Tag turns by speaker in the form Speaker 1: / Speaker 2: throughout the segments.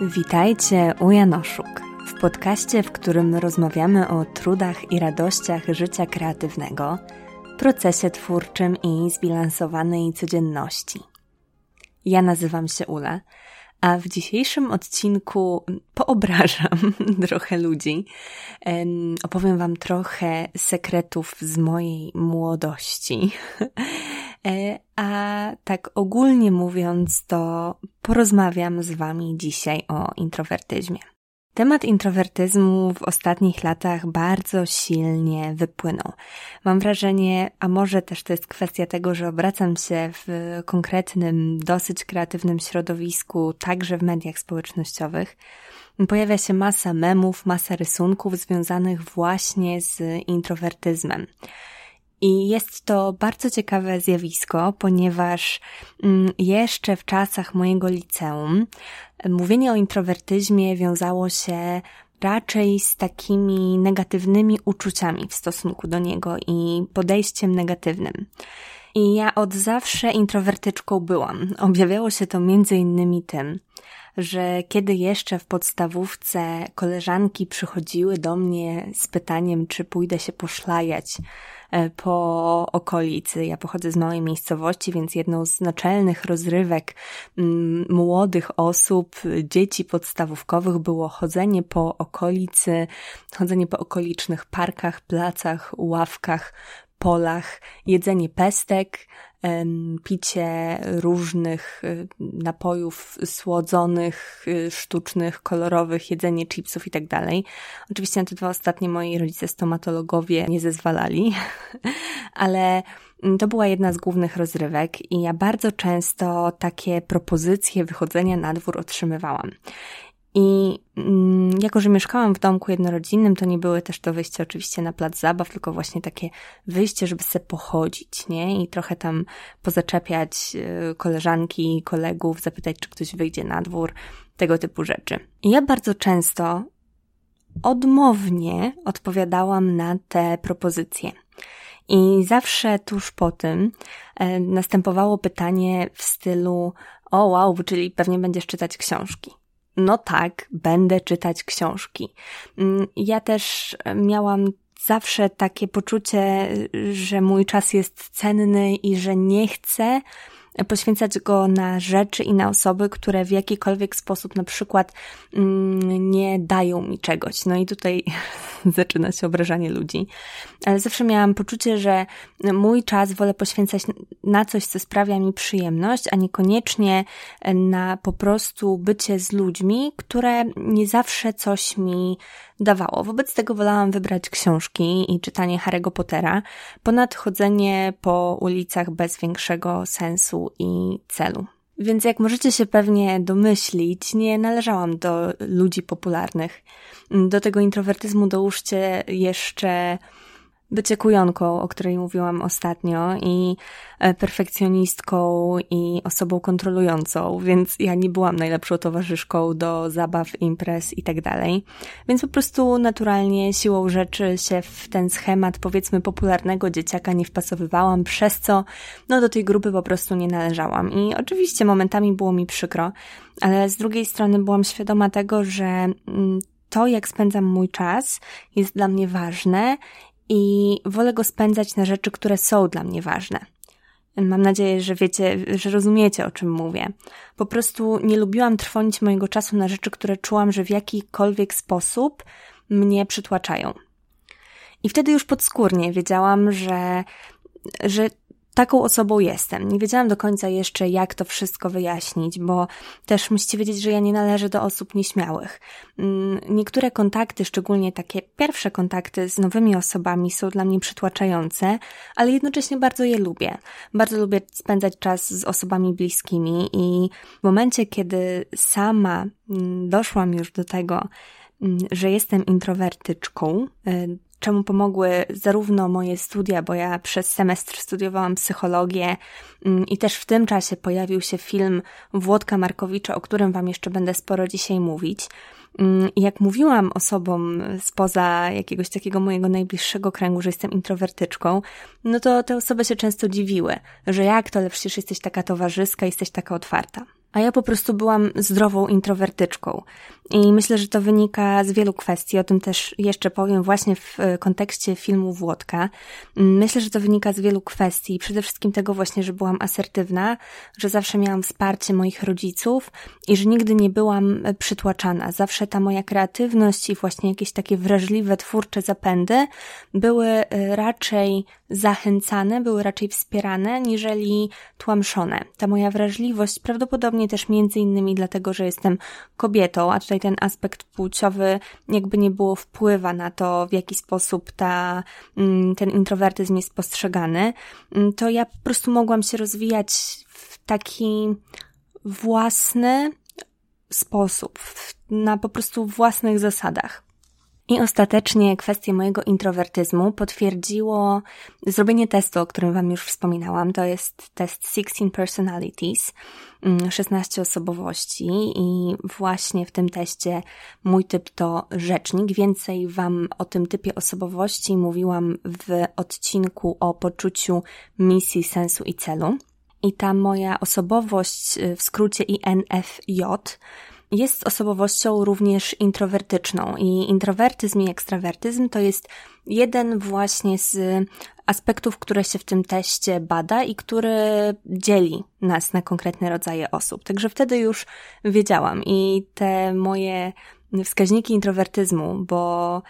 Speaker 1: Witajcie u Janoszuk, w podcaście, w którym rozmawiamy o trudach i radościach życia kreatywnego, procesie twórczym i zbilansowanej codzienności. Ja nazywam się Ula, a w dzisiejszym odcinku poobrażam trochę ludzi. Opowiem Wam trochę sekretów z mojej młodości. E, a tak ogólnie mówiąc, to porozmawiam z Wami dzisiaj o introwertyzmie. Temat introwertyzmu w ostatnich latach bardzo silnie wypłynął. Mam wrażenie, a może też to jest kwestia tego, że obracam się w konkretnym, dosyć kreatywnym środowisku, także w mediach społecznościowych. Pojawia się masa memów, masa rysunków związanych właśnie z introwertyzmem. I jest to bardzo ciekawe zjawisko, ponieważ mm, jeszcze w czasach mojego liceum mówienie o introwertyzmie wiązało się raczej z takimi negatywnymi uczuciami w stosunku do niego i podejściem negatywnym. I ja od zawsze introwertyczką byłam. Objawiało się to między innymi tym, że kiedy jeszcze w podstawówce koleżanki przychodziły do mnie z pytaniem, czy pójdę się poszlajać e, po okolicy. Ja pochodzę z małej miejscowości, więc jedną z naczelnych rozrywek mm, młodych osób, dzieci podstawówkowych było chodzenie po okolicy, chodzenie po okolicznych parkach, placach, ławkach, polach, jedzenie pestek, picie różnych y, napojów słodzonych, y, sztucznych, kolorowych, jedzenie chipsów i tak dalej. Oczywiście na te dwa ostatnie moi rodzice stomatologowie nie zezwalali, ale mm, to była jedna z głównych rozrywek i ja bardzo często takie propozycje wychodzenia na dwór otrzymywałam. I mm, jako, że mieszkałam w domku jednorodzinnym, to nie były też to wyjście oczywiście na plac zabaw, tylko właśnie takie wyjście, żeby sobie pochodzić, nie? I trochę tam pozaczepiać y, koleżanki, kolegów, zapytać, czy ktoś wyjdzie na dwór, tego typu rzeczy. I ja bardzo często odmownie odpowiadałam na te propozycje. I zawsze tuż po tym e, następowało pytanie w stylu: O, wow, czyli pewnie będziesz czytać książki no tak, będę czytać książki. Mm, ja też miałam zawsze takie poczucie, że mój czas jest cenny i że nie chcę poświęcać go na rzeczy i na osoby, które w jakikolwiek sposób na przykład mm, nie dają mi czegoś. No i tutaj zaczyna się obrażanie ludzi. Ale zawsze miałam poczucie, że mój czas wolę poświęcać na coś, co sprawia mi przyjemność, a niekoniecznie na po prostu bycie z ludźmi, które nie zawsze coś mi dawało. Wobec tego wolałam wybrać książki i czytanie Harry'ego Pottera, ponad chodzenie po ulicach bez większego sensu i celu. Więc jak możecie się pewnie domyślić, nie należałam do ludzi popularnych. Do tego introwertyzmu dołóżcie jeszcze bycie kujonką, o której mówiłam ostatnio, i e, perfekcjonistką i osobą kontrolującą, więc ja nie byłam najlepszą towarzyszką do zabaw, imprez i tak dalej. Więc po prostu naturalnie siłą rzeczy się w ten schemat, powiedzmy, popularnego dzieciaka nie wpasowywałam, przez co no do tej grupy po prostu nie należałam. I oczywiście momentami było mi przykro, ale z drugiej strony byłam świadoma tego, że mm, to, jak spędzam mój czas, jest dla mnie ważne i wolę go spędzać na rzeczy, które są dla mnie ważne. Mam nadzieję, że wiecie, że rozumiecie, o czym mówię. Po prostu nie lubiłam trwonić mojego czasu na rzeczy, które czułam, że w jakikolwiek sposób mnie przytłaczają. I wtedy już podskórnie wiedziałam, że, że taką osobą jestem. Nie wiedziałam do końca jeszcze, jak to wszystko wyjaśnić, bo też musicie wiedzieć, że ja nie należę do osób nieśmiałych. Mm, niektóre kontakty, szczególnie takie pierwsze kontakty z nowymi osobami są dla mnie przytłaczające, ale jednocześnie bardzo je lubię. Bardzo lubię spędzać czas z osobami bliskimi i w momencie, kiedy sama mm, doszłam już do tego, mm, że jestem introwertyczką, y, czemu pomogły zarówno moje studia, bo ja przez semestr studiowałam psychologię mm, i też w tym czasie pojawił się film Włodka Markowicza, o którym Wam jeszcze będę sporo dzisiaj mówić. Mm, I jak mówiłam osobom spoza jakiegoś takiego mojego najbliższego kręgu, że jestem introwertyczką, no to te osoby się często dziwiły, że jak to, ale przecież jesteś taka towarzyska, jesteś taka otwarta. a ja po prostu byłam zdrową introwertyczką. I myślę, że to wynika z wielu kwestii, o tym też jeszcze powiem właśnie w e, kontekście filmu Włodka. Mm, myślę, że to wynika z wielu kwestii, przede wszystkim tego właśnie, że byłam asertywna, że zawsze miałam wsparcie moich rodziców i że nigdy nie byłam e, przytłaczana. Zawsze ta moja kreatywność i właśnie jakieś takie wrażliwe, twórcze zapędy były e, raczej zachęcane, były raczej wspierane, niżeli tłamszone. Ta moja wrażliwość prawdopodobnie też między innymi dlatego, że jestem kobietą, a tutaj ten aspekt płciowy jakby nie było wpływa na to, w jaki sposób ta, mm, ten introwertyzm jest postrzegany, mm, to ja po prostu mogłam się rozwijać w taki własny sposób, na po prostu własnych zasadach. I ostatecznie kwestię mojego introwertyzmu potwierdziło zrobienie testu, o którym Wam już wspominałam. To jest test 16 Personalities, 16 mm, osobowości i właśnie w tym teście mój typ to rzecznik. Więcej Wam o tym typie osobowości mówiłam w odcinku o poczuciu misji, sensu i celu. I ta moja osobowość w skrócie INFJ jest osobowością również introwertyczną i introwertyzm i ekstrawertyzm to jest jeden właśnie z aspektów, które się w tym teście bada i który dzieli nas na konkretne rodzaje osób. Także wtedy już wiedziałam i te moje wskaźniki introwertyzmu, bo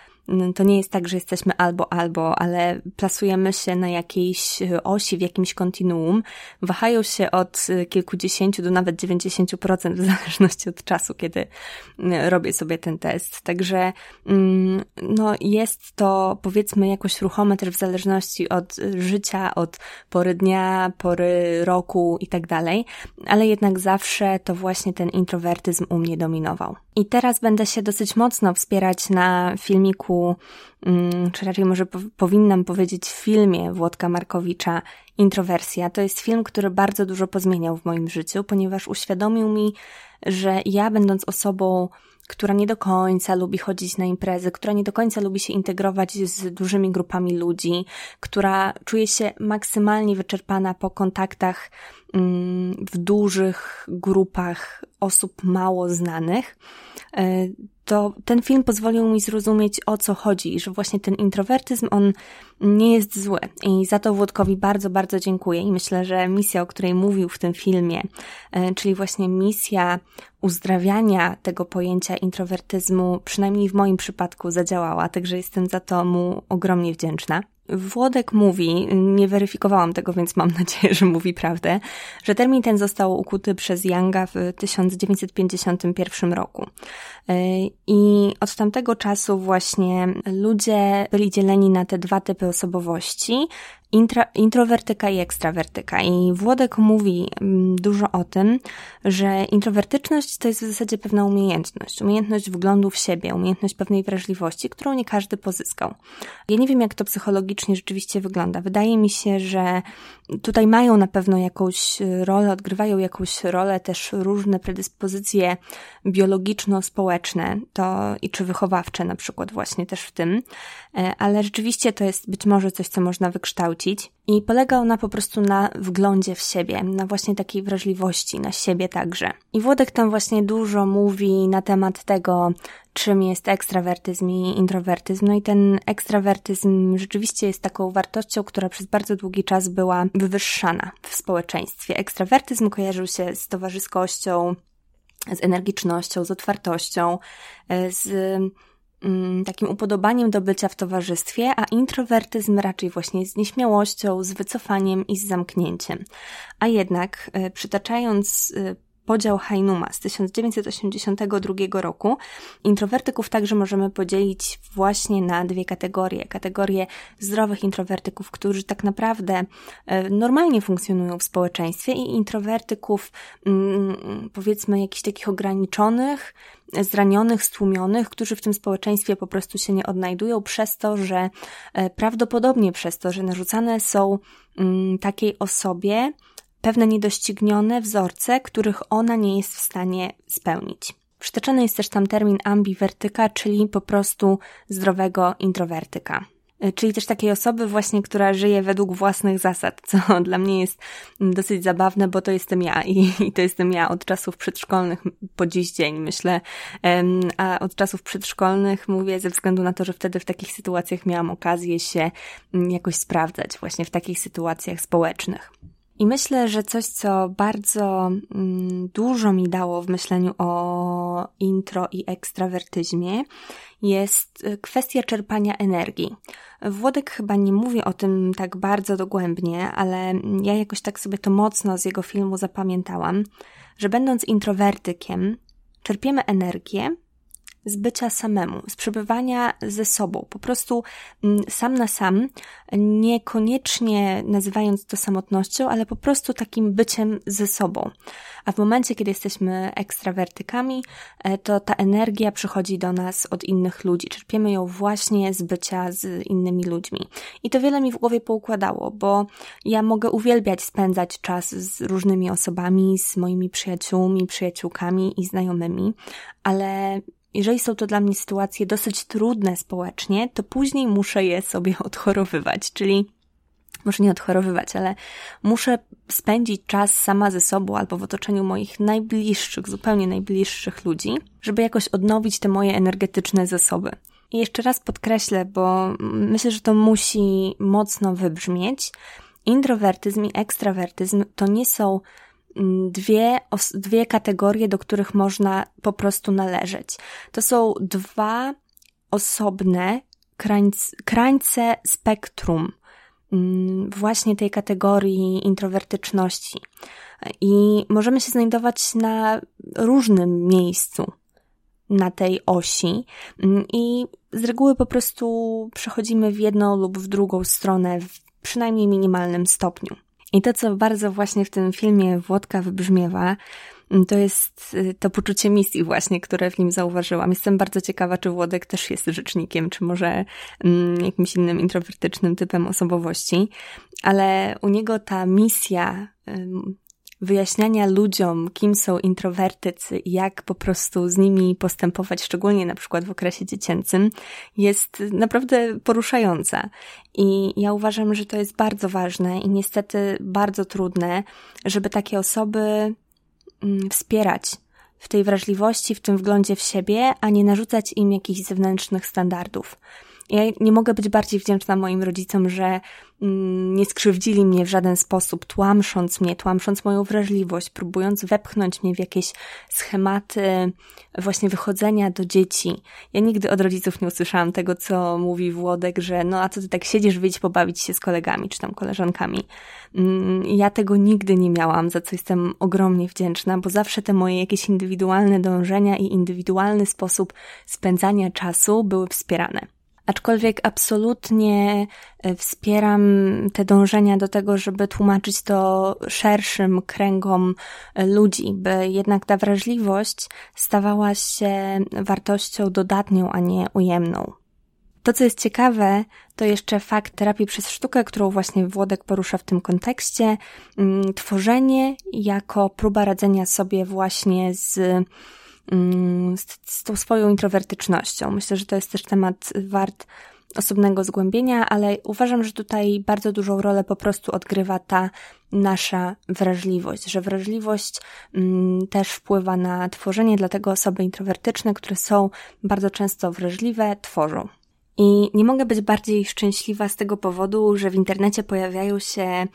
Speaker 1: to nie jest tak, że jesteśmy albo albo, ale plasujemy się na jakiejś y, osi, w jakimś kontinuum. Wahają się od y, kilkudziesięciu do nawet 90% w zależności od czasu, kiedy y, robię sobie ten test. Także mm, no, jest to powiedzmy jakoś ruchome też w zależności od życia, od pory dnia, pory roku i tak dalej, ale jednak zawsze to właśnie ten introwertyzm u mnie dominował. I teraz będę się dosyć mocno wspierać na filmiku, mm, czy raczej może powinnam powiedzieć w filmie Włodka Markowicza Introwersja. To jest film, który bardzo dużo pozmieniał w moim życiu, ponieważ uświadomił mi, że ja będąc osobą która nie do końca lubi chodzić na imprezy, która nie do końca lubi się integrować z dużymi grupami ludzi, która czuje się maksymalnie wyczerpana po kontaktach w dużych grupach osób mało znanych, e, to ten film pozwolił mi zrozumieć o co chodzi i że właśnie ten introwertyzm on nie jest zły. I za to Włodkowi bardzo, bardzo dziękuję i myślę, że misja, o której mówił w tym filmie, e, czyli właśnie misja uzdrawiania tego pojęcia introwertyzmu, przynajmniej w moim przypadku zadziałała, także jestem za to mu ogromnie wdzięczna. Włodek mówi, nie weryfikowałam tego, więc mam nadzieję, że mówi prawdę, że termin ten został ukuty przez Younga w 1951 roku. E, I od tamtego czasu właśnie ludzie byli dzieleni na te dwa typy osobowości, intra, introwertyka i ekstrawertyka. I Włodek mówi mm, dużo o tym, że introwertyczność to jest w zasadzie pewna umiejętność. Umiejętność wglądu w siebie, umiejętność pewnej wrażliwości, którą nie każdy pozyskał. Ja nie wiem, jak to psychologicznie rzeczywiście wygląda. Wydaje mi się, że tutaj mają na pewno jakąś rolę, odgrywają jakąś rolę też różne predyspozycje biologiczno-społeczne, to i czy wychowawcze na przykład właśnie też w tym, ale rzeczywiście to jest być może coś, co można wykształcić i polega ona po prostu na wglądzie w siebie, na właśnie takiej wrażliwości, na siebie także. I Włodek tam właśnie dużo mówi na temat tego, czym jest ekstrawertyzm i introwertyzm. No i ten ekstrawertyzm rzeczywiście jest taką wartością, która przez bardzo długi czas była wywyższana w społeczeństwie. Ekstrawertyzm kojarzył się z towarzyskością, z energicznością, z otwartością, z mm, takim upodobaniem do bycia w towarzystwie, a introwertyzm raczej właśnie z nieśmiałością, z wycofaniem i z zamknięciem. A jednak, e, przytaczając e, podział Heinuma z 1982 roku. Introwertyków także możemy podzielić właśnie na dwie kategorie. Kategorię zdrowych introwertyków, którzy tak naprawdę e, normalnie funkcjonują w społeczeństwie i introwertyków mm, powiedzmy jakichś takich ograniczonych, zranionych, stłumionych, którzy w tym społeczeństwie po prostu się nie odnajdują przez to, że e, prawdopodobnie przez to, że narzucane są mm, takiej osobie pewne niedoścignione wzorce, których ona nie jest w stanie spełnić. Przytoczony jest też tam termin ambiwertyka, czyli po prostu zdrowego introwertyka. Y, czyli też takiej osoby właśnie, która żyje według własnych zasad, co dla mnie jest dosyć zabawne, bo to jestem ja i, i to jestem ja od czasów przedszkolnych po dziś dzień, myślę, a od czasów przedszkolnych mówię ze względu na to, że wtedy w takich sytuacjach miałam okazję się mm, jakoś sprawdzać, właśnie w takich sytuacjach społecznych. I myślę, że coś, co bardzo mm, dużo mi dało w myśleniu o intro i ekstrawertyzmie, jest y, kwestia czerpania energii. Włodek chyba nie mówi o tym tak bardzo dogłębnie, ale ja jakoś tak sobie to mocno z jego filmu zapamiętałam, że będąc introwertykiem, czerpiemy energię z bycia samemu, z przebywania ze sobą, po prostu mm, sam na sam, niekoniecznie nazywając to samotnością, ale po prostu takim byciem ze sobą. A w momencie, kiedy jesteśmy ekstrawertykami, e, to ta energia przychodzi do nas od innych ludzi. Czerpiemy ją właśnie z bycia z innymi ludźmi. I to wiele mi w głowie poukładało, bo ja mogę uwielbiać spędzać czas z różnymi osobami, z moimi przyjaciółmi, przyjaciółkami i znajomymi, ale jeżeli są to dla mnie sytuacje dosyć trudne społecznie, to później muszę je sobie odchorowywać, czyli może nie odchorowywać, ale muszę spędzić czas sama ze sobą albo w otoczeniu moich najbliższych, zupełnie najbliższych ludzi, żeby jakoś odnowić te moje energetyczne zasoby. I jeszcze raz podkreślę, bo myślę, że to musi mocno wybrzmieć. Introwertyzm i ekstrawertyzm to nie są dwie, dwie kategorie, do których można po prostu należeć. To są dwa osobne krańce, krańce spektrum mm, właśnie tej kategorii introwertyczności. I możemy się znajdować na różnym miejscu na tej osi mm, i z reguły po prostu przechodzimy w jedną lub w drugą stronę w przynajmniej minimalnym stopniu. I to, co bardzo właśnie w tym filmie Włodka wybrzmiewa, mm, to jest y, to poczucie misji właśnie, które w nim zauważyłam. Jestem bardzo ciekawa, czy Włodek też jest rzecznikiem, czy może mm, jakimś innym introwertycznym typem osobowości, ale u niego ta misja wyjaśniania ludziom, kim są introwertycy i jak po prostu z nimi postępować, szczególnie na przykład w okresie dziecięcym, jest naprawdę poruszająca. I ja uważam, że to jest bardzo ważne i niestety bardzo trudne, żeby takie osoby mm, wspierać w tej wrażliwości, w tym wglądzie w siebie, a nie narzucać im jakichś zewnętrznych standardów. Ja nie mogę być bardziej wdzięczna moim rodzicom, że mm, nie skrzywdzili mnie w żaden sposób, tłamsząc mnie, tłamsząc moją wrażliwość, próbując wepchnąć mnie w jakieś schematy właśnie wychodzenia do dzieci. Ja nigdy od rodziców nie usłyszałam tego, co mówi Włodek, że no a co ty tak siedzisz, wyjść pobawić się z kolegami czy tam koleżankami. Mm, ja tego nigdy nie miałam, za co jestem ogromnie wdzięczna, bo zawsze te moje jakieś indywidualne dążenia i indywidualny sposób spędzania czasu były wspierane. Aczkolwiek absolutnie e, wspieram te dążenia do tego, żeby tłumaczyć to szerszym kręgom e, ludzi, by jednak ta wrażliwość stawała się wartością dodatnią, a nie ujemną. To, co jest ciekawe, to jeszcze fakt terapii przez sztukę, którą właśnie Włodek porusza w tym kontekście, mm, tworzenie jako próba radzenia sobie właśnie z z, z tą swoją introwertycznością. Myślę, że to jest też temat wart osobnego zgłębienia, ale uważam, że tutaj bardzo dużą rolę po prostu odgrywa ta nasza wrażliwość, że wrażliwość mm, też wpływa na tworzenie, dlatego osoby introwertyczne, które są bardzo często wrażliwe, tworzą. I nie mogę być bardziej szczęśliwa z tego powodu, że w internecie pojawiają się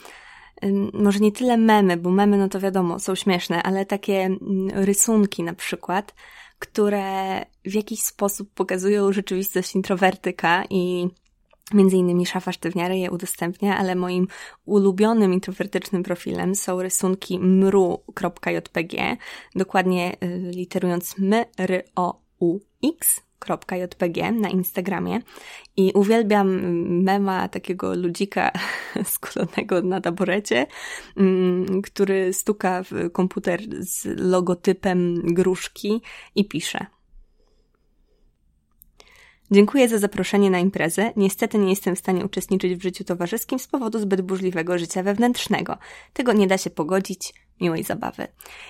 Speaker 1: może nie tyle memy, bo memy, no to wiadomo, są śmieszne, ale takie mm, rysunki na przykład, które w jakiś sposób pokazują rzeczywistość introwertyka i Między innymi Szafa Sztywniary je udostępnia, ale moim ulubionym introwertycznym profilem są rysunki mru.jpg, dokładnie y, literując m, r, o, u, x jpg na Instagramie i uwielbiam mema takiego ludzika skulonego na taborecie, mm, który stuka w komputer z logotypem gruszki i pisze. Dziękuję za zaproszenie na imprezę. Niestety nie jestem w stanie uczestniczyć w życiu towarzyskim z powodu zbyt burzliwego życia wewnętrznego. Tego nie da się pogodzić. Miłej zabawy.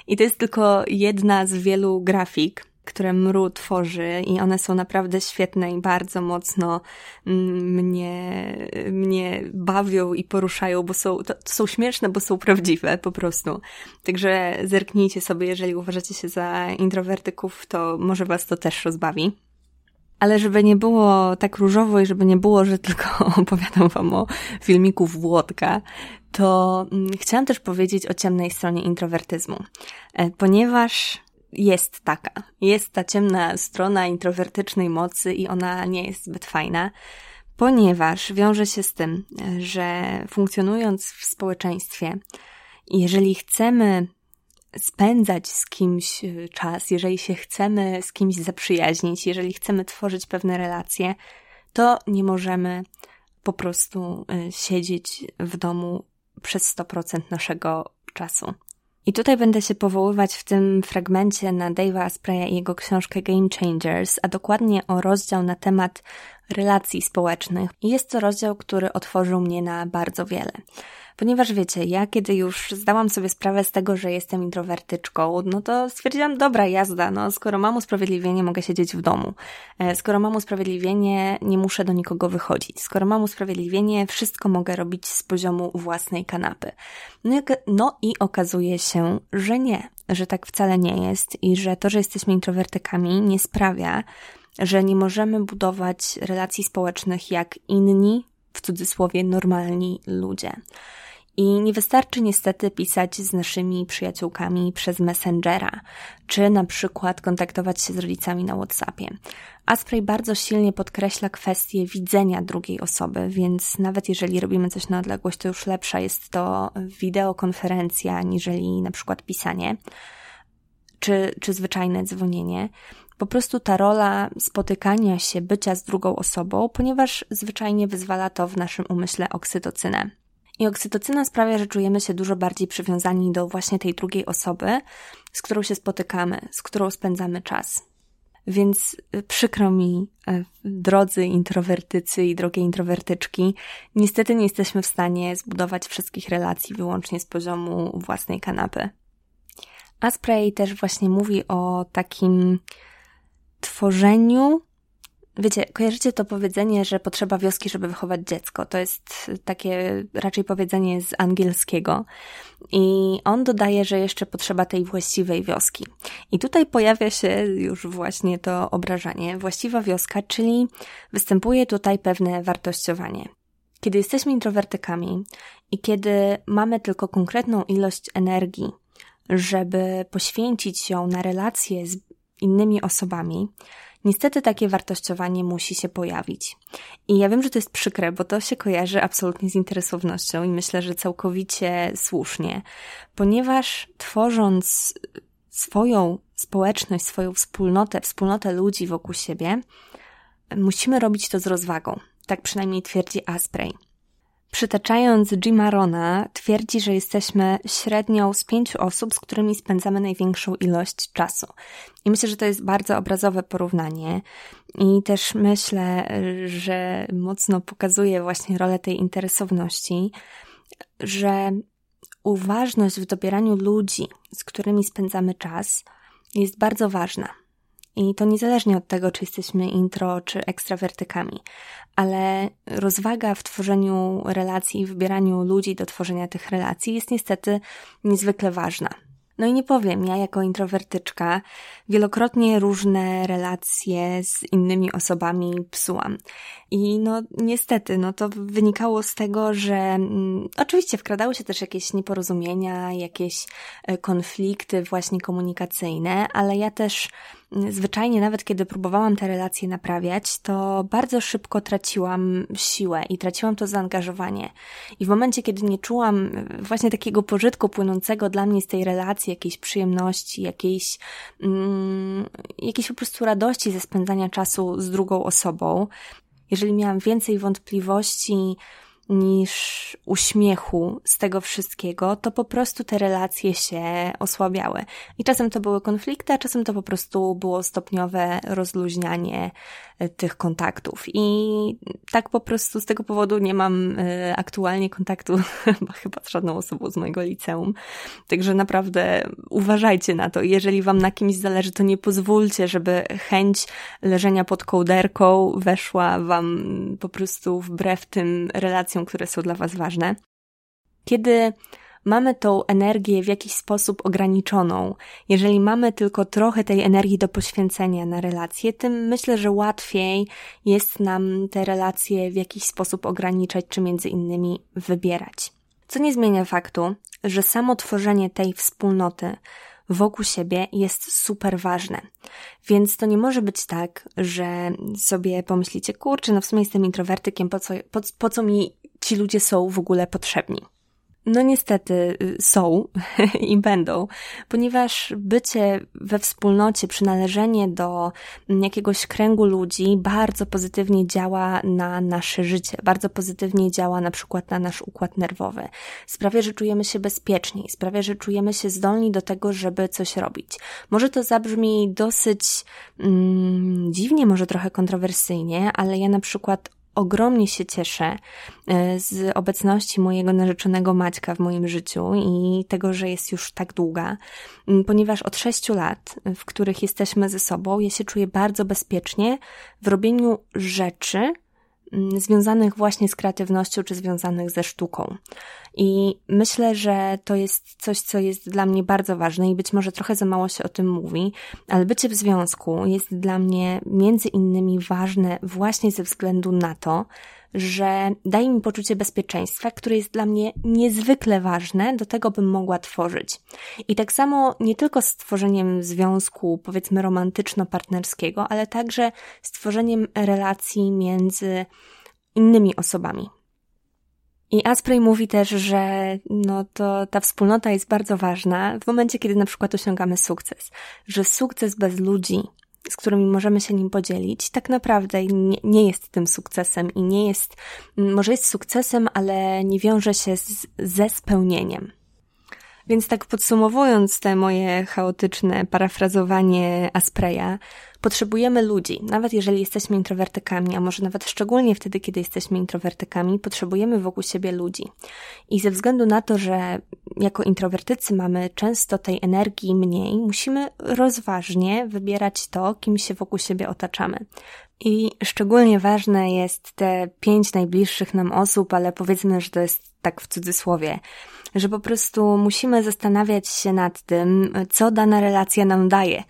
Speaker 1: I to jest tylko jedna z wielu grafik, które Mru tworzy i one są naprawdę świetne i bardzo mocno mm, mnie, mnie bawią i poruszają, bo są, to, to są śmieszne, bo są prawdziwe po prostu. Także zerknijcie sobie, jeżeli uważacie się za introwertyków, to może was to też rozbawi. Ale żeby nie było tak różowo i żeby nie było, że tylko opowiadam wam o filmiku Włodka, to mm, chciałam też powiedzieć o ciemnej stronie introwertyzmu. E, ponieważ jest taka. Jest ta ciemna strona introwertycznej mocy i ona nie jest zbyt fajna, ponieważ wiąże się z tym, że funkcjonując w społeczeństwie, jeżeli chcemy spędzać z kimś y, czas, jeżeli się chcemy z kimś zaprzyjaźnić, jeżeli chcemy tworzyć pewne relacje, to nie możemy po prostu y, siedzieć w domu przez 100% naszego czasu. I tutaj będę się powoływać w tym fragmencie na Dave'a Aspreya i jego książkę Game Changers, a dokładnie o rozdział na temat relacji społecznych. Jest to rozdział, który otworzył mnie na bardzo wiele. Ponieważ wiecie, ja kiedy już zdałam sobie sprawę z tego, że jestem introwertyczką, no to stwierdziłam, dobra jazda, no skoro mam usprawiedliwienie, mogę siedzieć w domu. E, skoro mam usprawiedliwienie, nie muszę do nikogo wychodzić. Skoro mam usprawiedliwienie, wszystko mogę robić z poziomu własnej kanapy. No i, no okazuje się, że nie, że tak wcale nie jest i że to, że jesteśmy introwertykami nie sprawia, że nie możemy budować relacji społecznych jak inni, w cudzysłowie, normalni ludzie. I nie wystarczy niestety pisać z naszymi przyjaciółkami przez Messengera, czy na przykład kontaktować się z rodzicami na WhatsAppie. Asprey bardzo silnie podkreśla kwestię widzenia drugiej osoby, więc nawet jeżeli robimy coś na odległość, to już lepsza jest to wideokonferencja, niżeli na przykład pisanie, czy, czy zwyczajne dzwonienie po prostu ta rola spotykania się, bycia z drugą osobą, ponieważ zwyczajnie wyzwala to w naszym umyśle oksytocynę. I oksytocyna sprawia, że czujemy się dużo bardziej przywiązani do właśnie tej drugiej osoby, z którą się spotykamy, z którą spędzamy czas. Więc y, przykro mi, y, drodzy introwertycy i drogie introwertyczki, niestety nie jesteśmy w stanie zbudować wszystkich relacji wyłącznie z poziomu własnej kanapy. Asprey też właśnie mówi o takim tworzeniu Wiecie, kojarzycie to powiedzenie, że potrzeba wioski, żeby wychować dziecko. To jest takie raczej powiedzenie z angielskiego. I on dodaje, że jeszcze potrzeba tej właściwej wioski. I tutaj pojawia się już właśnie to obrażanie. Właściwa wioska, czyli występuje tutaj pewne wartościowanie. Kiedy jesteśmy introwertykami i kiedy mamy tylko konkretną ilość energii, żeby poświęcić ją na relacje z innymi osobami, Niestety takie wartościowanie musi się pojawić. I ja wiem, że to jest przykre, bo to się kojarzy absolutnie z interesownością i myślę, że całkowicie słusznie, ponieważ tworząc swoją społeczność, swoją wspólnotę, wspólnotę ludzi wokół siebie, musimy robić to z rozwagą. Tak przynajmniej twierdzi Asprey. Przytaczając Jima Rona, twierdzi, że jesteśmy średnią z pięciu osób, z którymi spędzamy największą ilość czasu. I myślę, że to jest bardzo obrazowe porównanie. I też myślę, że mocno pokazuje właśnie rolę tej interesowności, że uważność w dobieraniu ludzi, z którymi spędzamy czas, jest bardzo ważna. I to niezależnie od tego, czy jesteśmy intro, czy ekstrawertykami. Ale rozwaga w tworzeniu relacji i wybieraniu ludzi do tworzenia tych relacji jest niestety niezwykle ważna. No i nie powiem, ja jako introwertyczka wielokrotnie różne relacje z innymi osobami psułam. I no niestety, no to wynikało z tego, że mm, oczywiście wkradały się też jakieś nieporozumienia, jakieś e, konflikty właśnie komunikacyjne, ale ja też zwyczajnie nawet kiedy próbowałam te relacje naprawiać, to bardzo szybko traciłam siłę i traciłam to zaangażowanie. I w momencie, kiedy nie czułam właśnie takiego pożytku płynącego dla mnie z tej relacji, jakiejś przyjemności, jakiejś, mm, jakiejś po prostu radości ze spędzania czasu z drugą osobą, jeżeli miałam więcej wątpliwości, niż uśmiechu z tego wszystkiego, to po prostu te relacje się osłabiały. I czasem to były konflikty, a czasem to po prostu było stopniowe rozluźnianie e, tych kontaktów. I tak po prostu z tego powodu nie mam e, aktualnie kontaktu chyba z żadną osobą z mojego liceum. Także naprawdę uważajcie na to. Jeżeli wam na kimś zależy, to nie pozwólcie, żeby chęć leżenia pod kołderką weszła wam po prostu wbrew tym relacjom, które są dla was ważne. Kiedy mamy tą energię w jakiś sposób ograniczoną, jeżeli mamy tylko trochę tej energii do poświęcenia na relacje, tym myślę, że łatwiej jest nam te relacje w jakiś sposób ograniczać, czy między innymi wybierać. Co nie zmienia faktu, że samo tworzenie tej wspólnoty wokół siebie jest super ważne. Więc to nie może być tak, że sobie pomyślicie, kurczę, no w sumie jestem introwertykiem, po co, po, po co mi ci ludzie są w ogóle potrzebni? No niestety y, są i będą, ponieważ bycie we wspólnocie, przynależenie do jakiegoś kręgu ludzi bardzo pozytywnie działa na nasze życie, bardzo pozytywnie działa na przykład na nasz układ nerwowy. Sprawia, że czujemy się bezpieczniej, sprawia, że czujemy się zdolni do tego, żeby coś robić. Może to zabrzmi dosyć mm, dziwnie, może trochę kontrowersyjnie, ale ja na przykład ogromnie się cieszę e, z obecności mojego narzeczonego Maćka w moim życiu i tego, że jest już tak długa, ponieważ od sześciu lat, w których jesteśmy ze sobą, ja się czuję bardzo bezpiecznie w robieniu rzeczy, Mm, związanych właśnie z kreatywnością czy związanych ze sztuką. I myślę, że to jest coś, co jest dla mnie bardzo ważne i być może trochę za mało się o tym mówi, ale bycie w związku jest dla mnie między innymi ważne właśnie ze względu na to, że daje mi poczucie bezpieczeństwa, które jest dla mnie niezwykle ważne do tego, bym mogła tworzyć. I tak samo nie tylko z tworzeniem związku, powiedzmy romantyczno-partnerskiego, ale także z tworzeniem relacji między innymi osobami. I Asprey mówi też, że no to ta wspólnota jest bardzo ważna w momencie, kiedy na przykład osiągamy sukces. Że sukces bez ludzi z którymi możemy się nim podzielić, tak naprawdę nie, nie, jest tym sukcesem i nie jest, może jest sukcesem, ale nie wiąże się z, ze spełnieniem. Więc tak podsumowując te moje chaotyczne parafrazowanie Aspreya, potrzebujemy ludzi. Nawet jeżeli jesteśmy introwertykami, a może nawet szczególnie wtedy, kiedy jesteśmy introwertykami, potrzebujemy wokół siebie ludzi. I ze względu na to, że jako introwertycy mamy często tej energii mniej, musimy rozważnie wybierać to, kim się wokół siebie otaczamy. I szczególnie ważne jest te pięć najbliższych nam osób, ale powiedzmy, że to jest tak w cudzysłowie, że po prostu musimy zastanawiać się nad tym, co dana relacja nam daje.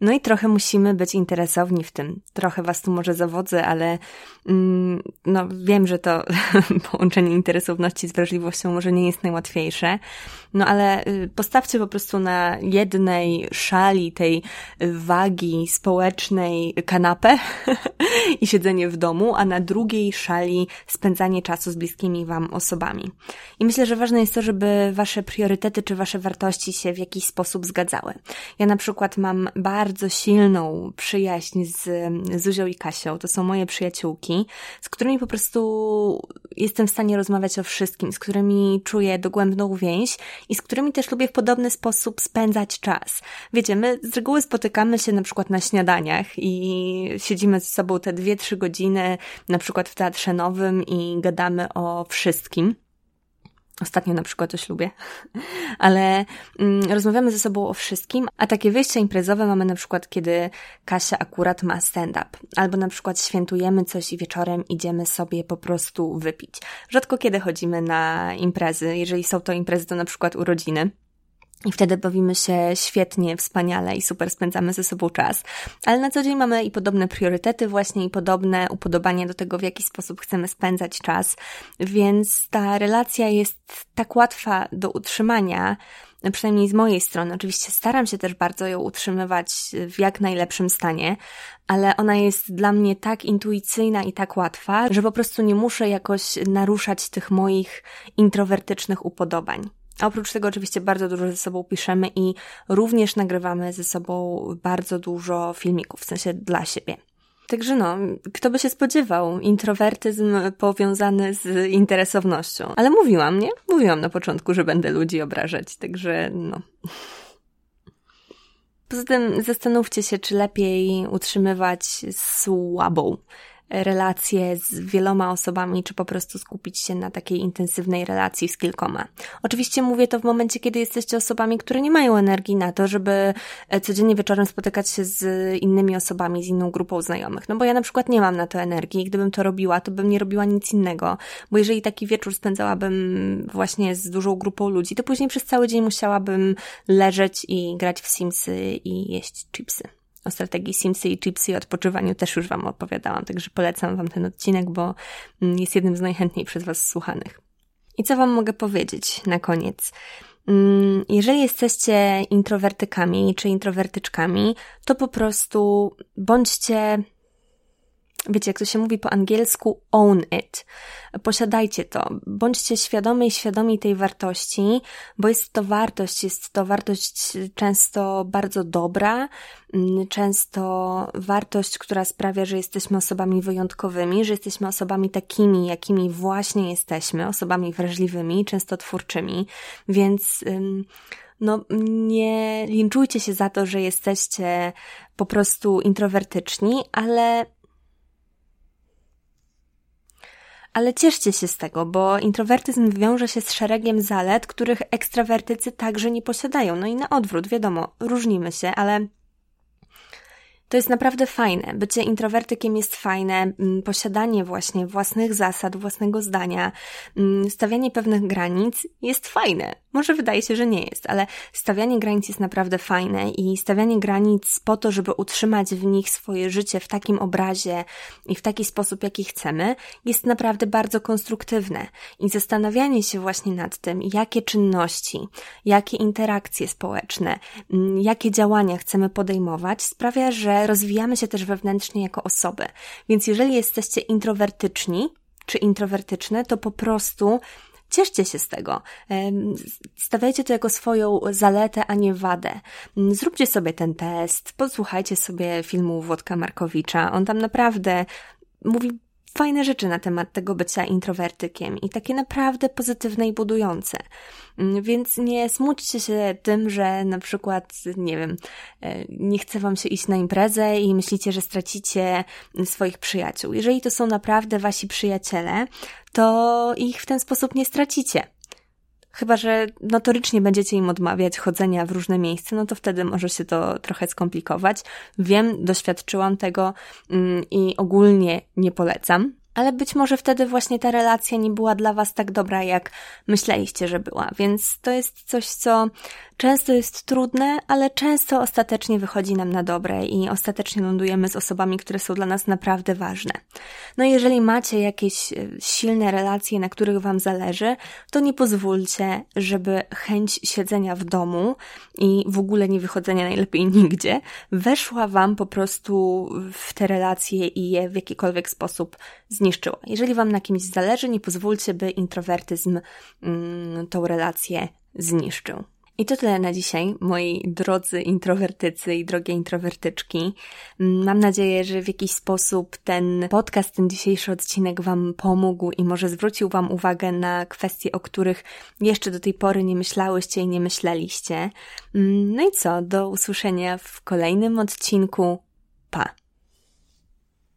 Speaker 1: No i trochę musimy być interesowni w tym. Trochę was tu może zawodzę, ale mm, no wiem, że to połączenie interesowności z wrażliwością może nie jest najłatwiejsze. No ale y, postawcie po prostu na jednej szali tej wagi społecznej kanapę i siedzenie w domu, a na drugiej szali spędzanie czasu z bliskimi wam osobami. I myślę, że ważne jest to, żeby wasze priorytety czy wasze wartości się w jakiś sposób zgadzały. Ja na przykład mam bardzo silną przyjaźń z Zuzią i Kasią. To są moje przyjaciółki, z którymi po prostu jestem w stanie rozmawiać o wszystkim, z którymi czuję dogłębną więź i z którymi też lubię w podobny sposób spędzać czas. Wiecie, my z reguły spotykamy się na przykład na śniadaniach i siedzimy ze sobą te dwie, trzy godziny, na przykład w Teatrze Nowym i gadamy o wszystkim. Ostatnio na przykład o ślubie, ale mm, rozmawiamy ze sobą o wszystkim, a takie wyjścia imprezowe mamy na przykład, kiedy Kasia akurat ma stand-up, albo na przykład świętujemy coś i wieczorem idziemy sobie po prostu wypić. Rzadko kiedy chodzimy na imprezy, jeżeli są to imprezy, to na przykład urodziny. I wtedy bawimy się świetnie, wspaniale i super spędzamy ze sobą czas. Ale na co dzień mamy i podobne priorytety właśnie i podobne upodobania do tego, w jaki sposób chcemy spędzać czas. Więc ta relacja jest tak łatwa do utrzymania, przynajmniej z mojej strony. Oczywiście staram się też bardzo ją utrzymywać w jak najlepszym stanie, ale ona jest dla mnie tak intuicyjna i tak łatwa, że po prostu nie muszę jakoś naruszać tych moich introwertycznych upodobań. A oprócz tego oczywiście bardzo dużo ze sobą piszemy i również nagrywamy ze sobą bardzo dużo filmików, w sensie dla siebie. Także no, kto by się spodziewał, introwertyzm powiązany z interesownością. Ale mówiłam, nie? Mówiłam na początku, że będę ludzi obrażać, także no. Poza tym zastanówcie się, czy lepiej utrzymywać słabą relacje z wieloma osobami, czy po prostu skupić się na takiej intensywnej relacji z kilkoma. Oczywiście mówię to w momencie, kiedy jesteście osobami, które nie mają energii na to, żeby e, codziennie wieczorem spotykać się z innymi osobami, z inną grupą znajomych. No bo ja na przykład nie mam na to energii. Gdybym to robiła, to bym nie robiła nic innego, bo jeżeli taki wieczór spędzałabym właśnie z dużą grupą ludzi, to później przez cały dzień musiałabym leżeć i grać w Simsy i jeść chipsy. O strategii Simsy i Chipsy i odpoczywaniu też już Wam opowiadałam, także polecam Wam ten odcinek, bo mm, jest jednym z najchętniej przez Was słuchanych. I co Wam mogę powiedzieć na koniec? Mm, jeżeli jesteście introwertykami czy introwertyczkami, to po prostu bądźcie wiecie, jak to się mówi po angielsku, own it. Posiadajcie to. Bądźcie świadomi i świadomi tej wartości, bo jest to wartość, jest to wartość często bardzo dobra, mm, często wartość, która sprawia, że jesteśmy osobami wyjątkowymi, że jesteśmy osobami takimi, jakimi właśnie jesteśmy, osobami wrażliwymi, często twórczymi, więc no, nie linczujcie się za to, że jesteście po prostu introwertyczni, ale ale cieszcie się z tego, bo introwertyzm wiąże się z szeregiem zalet, których ekstrawertycy także nie posiadają. No i na odwrót, wiadomo, różnimy się, ale to jest naprawdę fajne. Bycie introwertykiem jest fajne, mm, posiadanie właśnie własnych zasad, własnego zdania, mm, stawianie pewnych granic jest fajne. Może wydaje się, że nie jest, ale stawianie granic jest naprawdę fajne i stawianie granic po to, żeby utrzymać w nich swoje życie w takim obrazie i w taki sposób, jaki chcemy, jest naprawdę bardzo konstruktywne. I zastanawianie się właśnie nad tym, jakie czynności, jakie interakcje społeczne, mm, jakie działania chcemy podejmować, sprawia, że rozwijamy się też wewnętrznie jako osoby. Więc jeżeli jesteście introwertyczni czy introwertyczne, to po prostu Cieszcie się z tego. Stawiajcie to jako swoją zaletę, a nie wadę. Zróbcie sobie ten test, posłuchajcie sobie filmu Włodka Markowicza. On tam naprawdę mówi fajne rzeczy na temat tego bycia introwertykiem i takie naprawdę pozytywne i budujące. Mm, więc nie smućcie się tym, że na przykład, nie wiem, e, nie chce wam się iść na imprezę i myślicie, że stracicie swoich przyjaciół. Jeżeli to są naprawdę wasi przyjaciele, to ich w ten sposób nie stracicie. Chyba, że notorycznie będziecie im odmawiać chodzenia w różne miejsca, no to wtedy może się to trochę skomplikować. Wiem, doświadczyłam tego mm, i ogólnie nie polecam ale być może wtedy właśnie ta relacja nie była dla Was tak dobra, jak myśleliście, że była. Więc to jest coś, co często jest trudne, ale często ostatecznie wychodzi nam na dobre i ostatecznie lądujemy z osobami, które są dla nas naprawdę ważne. No jeżeli macie jakieś e, silne relacje, na których Wam zależy, to nie pozwólcie, żeby chęć siedzenia w domu i w ogóle nie wychodzenia najlepiej nigdzie weszła Wam po prostu w te relacje i je w jakikolwiek sposób zniszczyła. Jeżeli Wam na kimś zależy, nie pozwólcie, by introwertyzm mm, tą relację zniszczył. I to tyle na dzisiaj, moi drodzy introwertycy i drogie introwertyczki. Mam nadzieję, że w jakiś sposób ten podcast, ten dzisiejszy odcinek Wam pomógł i może zwrócił Wam uwagę na kwestie, o których jeszcze do tej pory nie myślałyście i nie myśleliście. No i co, do usłyszenia w kolejnym odcinku. Pa!